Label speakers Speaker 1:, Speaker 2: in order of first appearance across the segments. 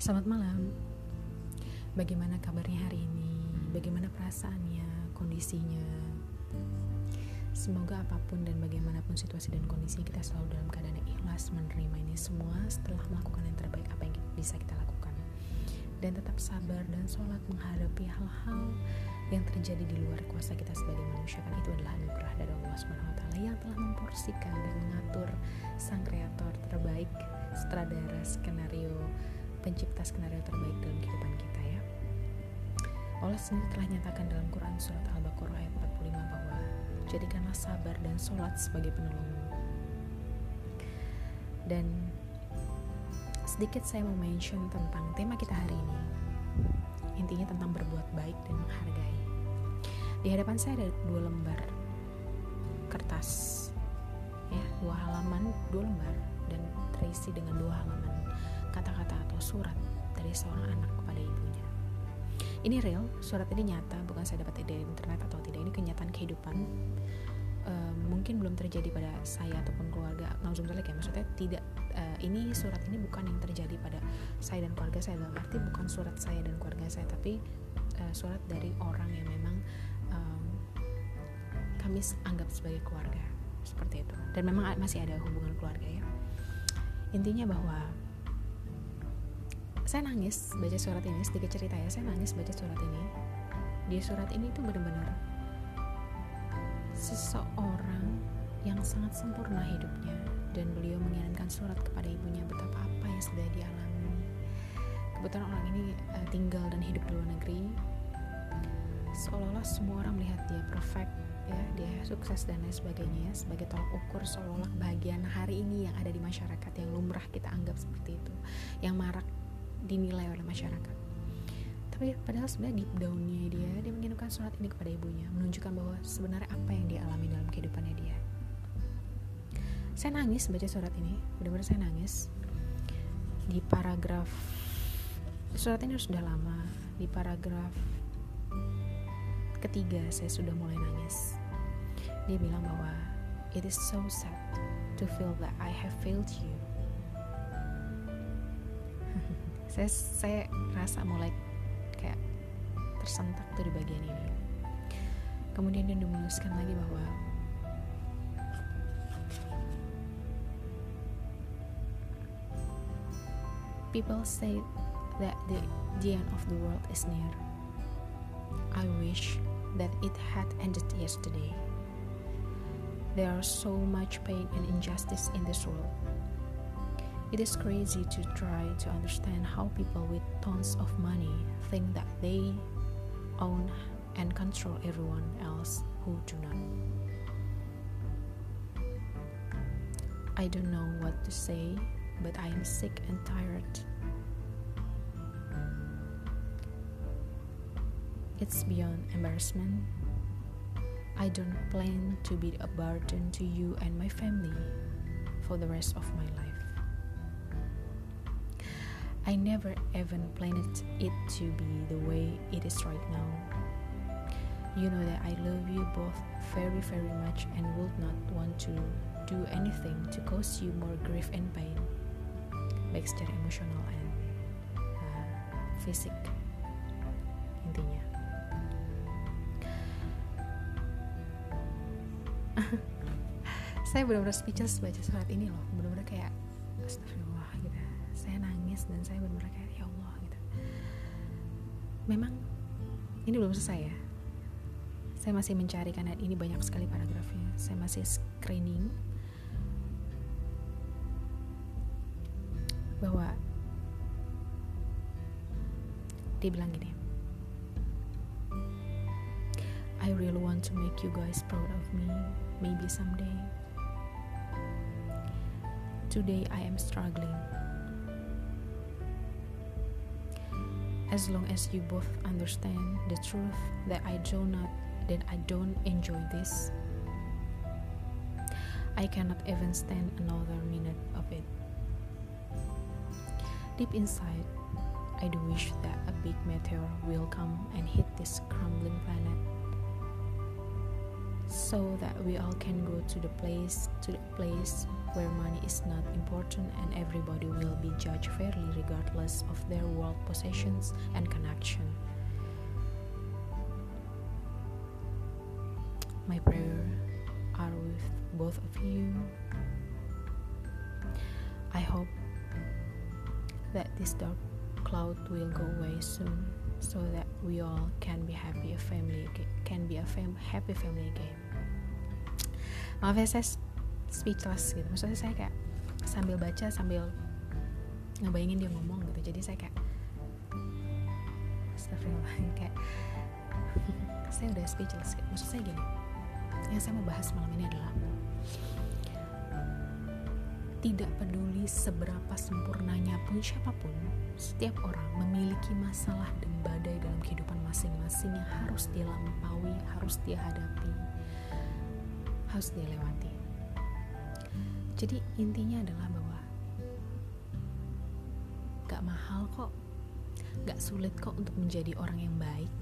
Speaker 1: Selamat malam. Bagaimana kabarnya hari ini? Bagaimana perasaannya, kondisinya? Semoga apa pun dan bagaimanapun situasi dan kondisi kita selalu dalam keadaan yang ikhlas menerima ini semua setelah melakukan yang terbaik apa yang bisa kita lakukan. Dan tetap sabar dan sholat menghadapi hal-hal yang terjadi di luar kuasa kita sebagai manusia kan itu adalah anugerah dari Allah SWT yang telah memporsikan dan mengatur sang kreator terbaik sutradara skenario pencipta skenario terbaik dalam kehidupan kita ya. Allah sendiri telah nyatakan dalam Quran surat Al-Baqarah ayat 45 bahwa jadikanlah sabar dan sholat sebagai penolongmu. Dan sedikit saya mau mention tentang tema kita hari ini. Intinya tentang berbuat baik dan menghargai. Di hadapan saya ada dua lembar kertas, ya dua halaman, dua lembar dan terisi dengan dua halaman kata-kata atau surat dari seorang anak kepada ibunya. Ini real, surat ini nyata, bukan saya dapat dari internet atau tidak. Ini kenyataan kehidupan. Uh, mungkin belum terjadi pada saya ataupun keluarga Nauzubillah ya maksudnya tidak uh, ini surat ini bukan yang terjadi pada saya dan keluarga saya dalam arti bukan surat saya dan keluarga saya tapi uh, surat dari orang yang memang kami anggap sebagai keluarga seperti itu. Dan memang masih ada hubungan keluarga ya. Intinya bahwa saya nangis baca surat ini sedikit cerita ya saya nangis baca surat ini. Di surat ini tuh benar-benar seseorang yang sangat sempurna hidupnya. Dan beliau mengirimkan surat kepada ibunya betapa apa yang sudah dialami kebetulan orang ini uh, tinggal dan hidup di luar negeri. Seolah-olah semua orang melihat dia perfect ya dia sukses dan lain sebagainya ya sebagai tolak ukur seolah-olah bagian hari ini yang ada di masyarakat yang lumrah kita anggap seperti itu yang marak dinilai oleh masyarakat. Tapi padahal sebenarnya deep downnya dia dia mengirimkan surat ini kepada ibunya menunjukkan bahwa sebenarnya apa yang dia alami dalam kehidupannya dia. Saya nangis baca surat ini benar-benar saya nangis. Di paragraf surat ini sudah lama di paragraf ketiga saya sudah mulai nangis dia bilang bahwa it is so sad to feel that I have failed you. Saya saya rasa mulai kayak tersentak tuh di bagian ini. Kemudian dia menuliskan lagi bahwa people say that the, the end of the world is near. I wish that it had ended yesterday there is so much pain and injustice in this world It is crazy to try to understand how people with tons of money think that they own and control everyone else who do not. I don't know what to say, but I am sick and tired. It's beyond embarrassment. I don't plan to be a burden to you and my family for the rest of my life. I never even planned it to be the way it is right now. You know that I love you both very, very much and would not want to do anything to cause you more grief and pain, baik secara emosional and uh, intinya. saya benar-benar speechless baca surat ini loh, benar-benar kayak astagfirullah gitu. Saya nangis dan saya benar-benar kayak ya Allah gitu. Memang ini belum selesai ya. Saya masih mencari karena ini banyak sekali paragrafnya. Saya masih screening bahwa dia bilang gini really want to make you guys proud of me. Maybe someday. Today I am struggling. As long as you both understand the truth that I do not that I don't enjoy this I cannot even stand another minute of it. Deep inside, I do wish that a big meteor will come and hit this crumbling planet so that we all can go to the place to the place where money is not important and everybody will be judged fairly regardless of their world possessions and connection. My prayer are with both of you. I hope that this dark cloud will go away soon so that we all can be happy a family can be a fam happy family again. Maaf ya saya speechless gitu. Maksudnya saya kayak sambil baca sambil ngebayangin dia ngomong gitu. Jadi saya kayak astagfirullah kayak saya udah speechless gitu. maksud saya gini yang saya mau bahas malam ini adalah tidak peduli seberapa sempurnanya pun siapa pun, setiap orang memiliki masalah dan badai dalam kehidupan masing-masing yang harus dia lampaui, harus dia hadapi, harus dia lewati. Jadi intinya adalah bahwa gak mahal kok, gak sulit kok untuk menjadi orang yang baik.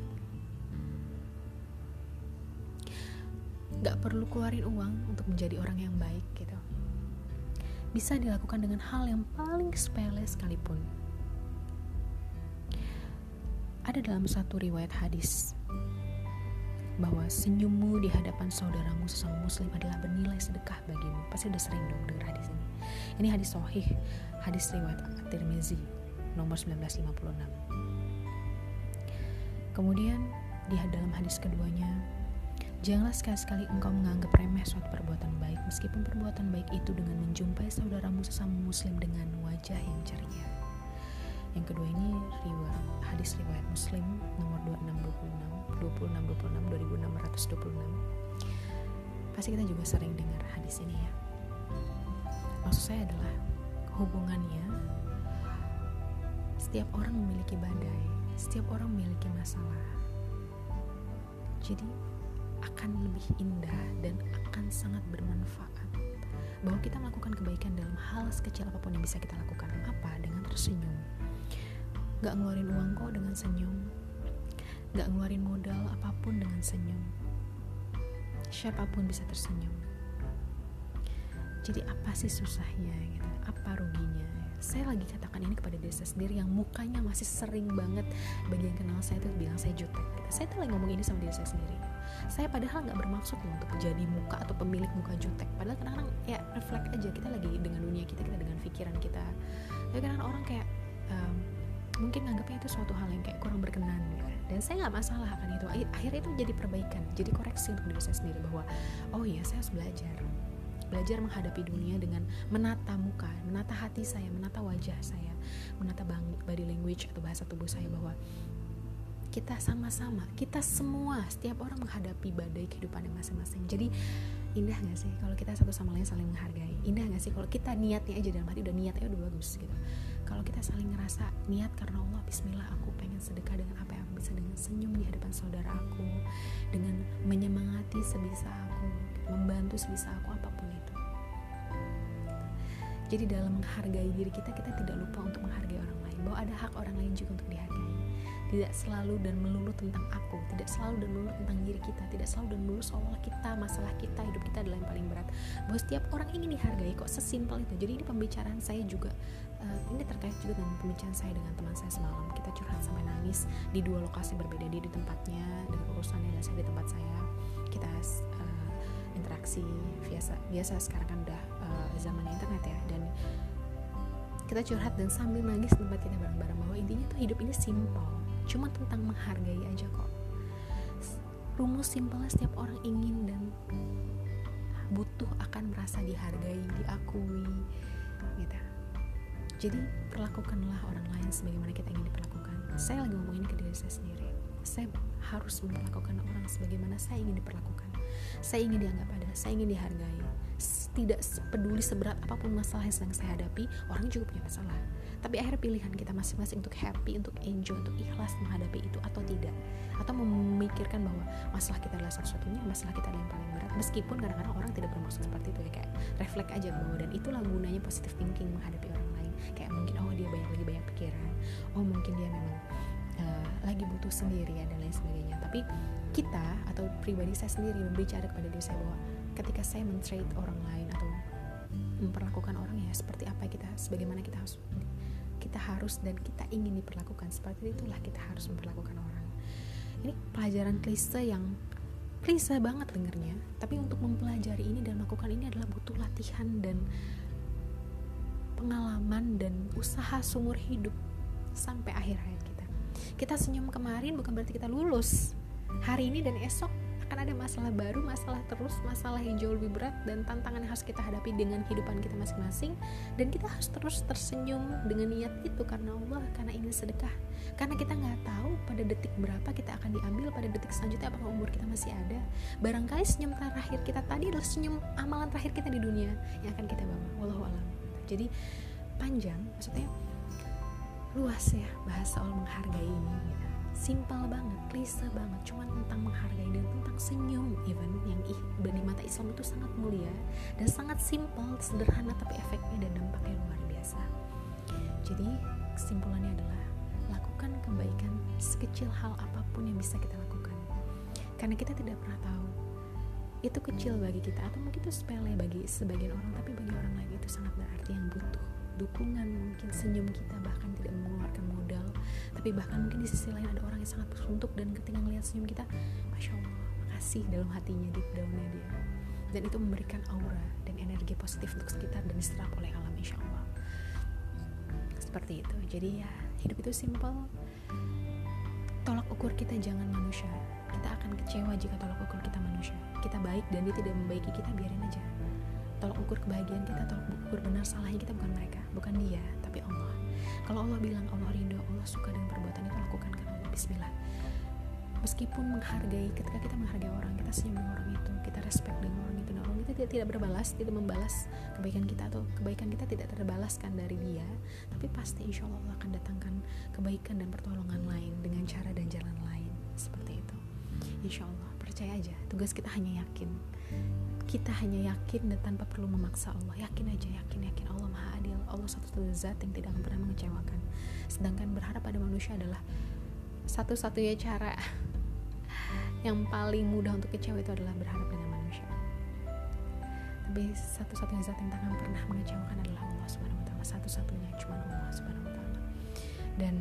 Speaker 1: Gak perlu keluarin uang untuk menjadi orang yang baik gitu. Bisa dilakukan dengan hal yang paling sepele sekalipun. Ada dalam satu riwayat hadis bahwa senyummu di hadapan saudaramu sesama muslim adalah bernilai sedekah bagimu. Pasti udah sering dong dengar hadis ini. Ini hadis sahih, hadis riwayat At-Tirmizi nomor 1956. Kemudian di dalam hadis keduanya, janganlah sekali-sekali engkau menganggap remeh suatu perbuatan baik meskipun perbuatan baik itu dengan menjumpai saudaramu sesama muslim dengan wajah yang ceria. Yang kedua ini riwayat hadis riwayat Muslim nomor 2626 2626 2626 pasti kita juga sering dengar hadis ini ya. Maksud saya adalah hubungannya setiap orang memiliki badai setiap orang memiliki masalah. Jadi akan lebih indah dan akan sangat bermanfaat bahwa kita melakukan kebaikan dalam hal sekecil apa pun yang bisa kita lakukan. Apa? Dengan tersenyum gak ngeluarin uang kok dengan senyum Gak ngeluarin modal apa pun dengan senyum. Siapa pun bisa tersenyum. Jadi apa sih susahnya gitu? Apa ruginya? Saya lagi katakan ini kepada diri saya sendiri yang mukanya masih sering banget bagi yang kenal saya tuh bilang saya jutek. Gitu. Saya tuh lagi ngomong ini sama diri saya sendiri. Saya padahal nggak bermaksud loh untuk jadi muka atau pemilik muka jutek. Padahal kadang-kadang ya refleks aja kita lagi dengan dunia kita, kita dengan pikiran kita. Ya kadang orang kayak um, mungkin anggapnya itu suatu hal yang kayak kurang berkenan gitu. Dan saya nggak masalah akan itu akhirnya itu jadi perbaikan jadi koreksi untuk diri saya sendiri bahwa oh iya saya harus belajar. Belajar menghadapi dunia dengan menata muka menata hati saya menata wajah saya menata body language atau bahasa tubuh saya bahwa kita sama-sama kita semua setiap orang menghadapi badai kehidupan yang masing-masing. Jadi indah gak sih kalau kita satu sama lain saling menghargai? Indah gak sih kalau kita niatnya aja dalam hati udah niatnya udah bagus gitu. Kalau kita saling ngerasa niat karena Allah Bismillah aku pengen sedekah dengan apa yang bisa dengan senyum di hadapan saudara aku dengan menyemangati sebisa aku membantu sebisa aku apa pun itu. Jadi dalam menghargai diri kita kita tidak lupa untuk menghargai orang lain. Bahwa ada hak orang lain juga untuk dihargai tidak selalu dan melulu tentang aku tidak selalu dan melulu tentang diri kita tidak selalu dan melulu soal kita masalah kita hidup kita adalah yang paling berat. Bahwa setiap orang ingin dihargai kok sesimpel itu. Jadi ini pembicaraan saya juga uh, ini terkait juga dengan pembicaraan saya dengan teman saya semalam. Kita curhat sampai nangis di dua lokasi berbeda dia di tempatnya dengan urusannya dan saya di tempat saya. Kita uh, interaksi biasa biasa sekarang kan udah uh, zaman internet ya. Dan kita curhat dan sambil nangis tempat kita bareng-bareng bahwa intinya tuh hidup ini simple cuma tentang menghargai aja kok. Rumus simpelnya setiap orang ingin dan butuh akan merasa dihargai diakui gitu. Jadi perlakukanlah orang lain sebagaimana kita ingin diperlakukan. Saya lagi ngomong ini ke diri saya sendiri. Saya harus memperlakukan orang sebagaimana saya ingin diperlakukan. Saya ingin dianggap ada saya ingin dihargai. Tidak peduli seberat apa pun masalah yang sedang saya hadapi orang juga punya masalah tapi akhirnya pilihan kita masing-masing untuk happy untuk enjoy untuk ikhlas menghadapi itu atau tidak. Atau memikirkan bahwa masalah kita adalah satu-satunya masalah kita adalah yang paling berat. Meskipun kadang-kadang orang tidak bermaksud seperti itu ya kayak refleks aja bahwa dan itulah gunanya positive thinking menghadapi orang lain. Kayak mungkin oh dia banyak lagi banyak pikiran. Oh mungkin dia memang uh, lagi butuh sendirian dan lain sebagainya. Tapi kita atau pribadi saya sendiri berbicara kepada diri saya bahwa ketika saya men-treat orang lain atau memperlakukan orang ya seperti apa kita sebagaimana kita harus kita harus dan kita ingin diperlakukan. Seperti itulah kita harus memperlakukan orang. Ini pelajaran klise yang klise banget dengernya. Tapi untuk mempelajari ini dan melakukan ini adalah butuh latihan dan pengalaman dan usaha sumur hidup sampai akhir hayat kita. Kita senyum kemarin bukan berarti kita lulus hari ini dan esok akan ada masalah baru, masalah terus, masalah yang jauh lebih berat dan tantangan yang harus kita hadapi dengan kehidupan kita masing-masing. Dan kita harus terus tersenyum dengan niat itu karena Allah, karena ingin sedekah. Karena kita nggak tahu pada detik berapa kita akan diambil pada detik selanjutnya apakah umur kita masih ada. Barangkali senyum terakhir kita tadi adalah senyum amalan terakhir kita di dunia yang akan kita bawa. Wallahu alam. Jadi panjang maksudnya luas ya bahasa soal menghargai ini. gitu simpel banget, klise banget, cuman tentang menghargai dan tentang senyum even yang ih di mata Islam itu sangat mulia dan sangat simpel, sederhana tapi efeknya dan dampaknya luar biasa. Jadi kesimpulannya adalah lakukan kebaikan sekecil hal apa pun yang bisa kita lakukan. Karena kita tidak pernah tahu itu kecil bagi kita atau mungkin itu sepele bagi sebagian orang tapi bagi orang lain itu sangat berarti yang butuh dukungan mungkin senyum kita bahkan tidak mengeluarkan modal tapi bahkan mungkin di sisi lain ada yang sangat bersuntuk dan ketika melihat senyum kita masya allah makasih dalam hatinya di dalamnya dia. Dan itu memberikan aura dan energi positif untuk sekitar dan diserap oleh alam insya allah. Seperti itu. Jadi ya hidup itu simple. Tolak ukur kita jangan manusia. Kita akan kecewa jika tolak ukur kita manusia. Kita baik dan dia tidak membaiki kita biarin aja. Tolak ukur kebahagiaan kita tolak ukur benar salahnya kita bukan mereka bukan dia tapi Allah. Kalau Allah bilang Allah rindu Allah suka dengan perbuatan itu Bismillah. Meskipun menghargai ketika kita menghargai orang kita senyum dengan orang itu kita respect dengan orang itu dan orang itu tidak, tidak berbalas tidak membalas kebaikan kita atau kebaikan kita tidak terbalaskan dari dia tapi pasti insya Allah akan datangkan kebaikan dan pertolongan lain dengan cara dan jalan lain. Seperti itu. Insya Allah. Percaya aja tugas kita hanya yakin. Kita hanya yakin dan tanpa perlu memaksa Allah. Yakin aja yakin yakin. Allah maha adil. Allah satu-satunya zat yang tidak akan pernah mengecewakan. Sedangkan berharap pada manusia adalah satu-satunya cara yang paling mudah untuk kecewa itu adalah berharap dengan manusia. Tapi satu-satunya zat yang tak akan pernah mengecewakan adalah Allah subhanahu wa ta'ala. Satu-satunya cuma Allah subhanahu wa ta'ala. Dan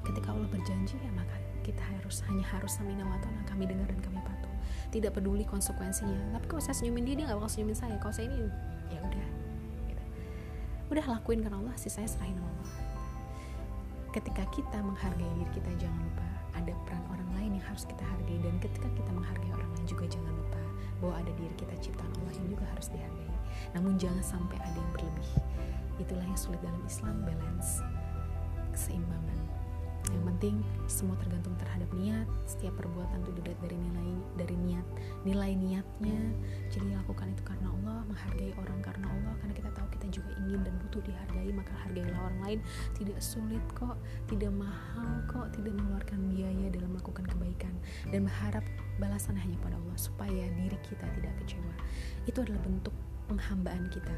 Speaker 1: ketika Allah berjanji ya maka kita harus hanya harus samina wa kami dengar dan kami patuh. Tidak peduli konsekuensinya. Tapi kalau saya senyumin dia dia nggak bakal senyumin saya. Kalau saya ini ya udah gitu. udah lakuin karena Allah sih saya serahin Allah ketika kita menghargai diri kita jangan lupa ada peran orang lain yang harus kita hargai. Dan ketika kita menghargai orang lain juga jangan lupa bahwa ada diri kita ciptaan Allah yang juga harus dihargai. Namun jangan sampai ada yang berlebih. Itulah yang sulit dalam Islam balance keseimbangan. Yang penting semua tergantung terhadap niat. Setiap perbuatan itu dilihat dari nilai nilai niatnya. Jadi lakukan itu karena Allah menghargai orang karena Allah. Karena kita tahu kita juga ingin dan butuh dihargai maka hargailah orang lain. Tidak sulit kok tidak mahal kok tidak mengeluarkan biaya dalam melakukan kebaikan. Dan berharap balasan hanya pada Allah supaya diri kita tidak kecewa. Itu adalah bentuk penghambaan kita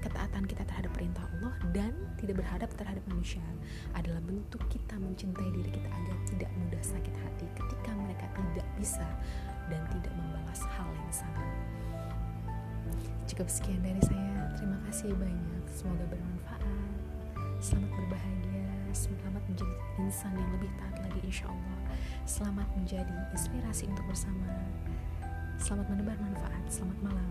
Speaker 1: ketaatan kita terhadap perintah Allah dan tidak berhadap terhadap manusia adalah bentuk kita mencintai diri kita agar tidak mudah sakit hati ketika mereka tidak bisa dan tidak membalas hal yang sama. Cukup sekian dari saya. Terima kasih banyak. Semoga bermanfaat. Selamat berbahagia. Selamat menjadi insan yang lebih taat lagi insya Allah. Selamat menjadi inspirasi untuk bersama. Selamat menebar manfaat. Selamat malam.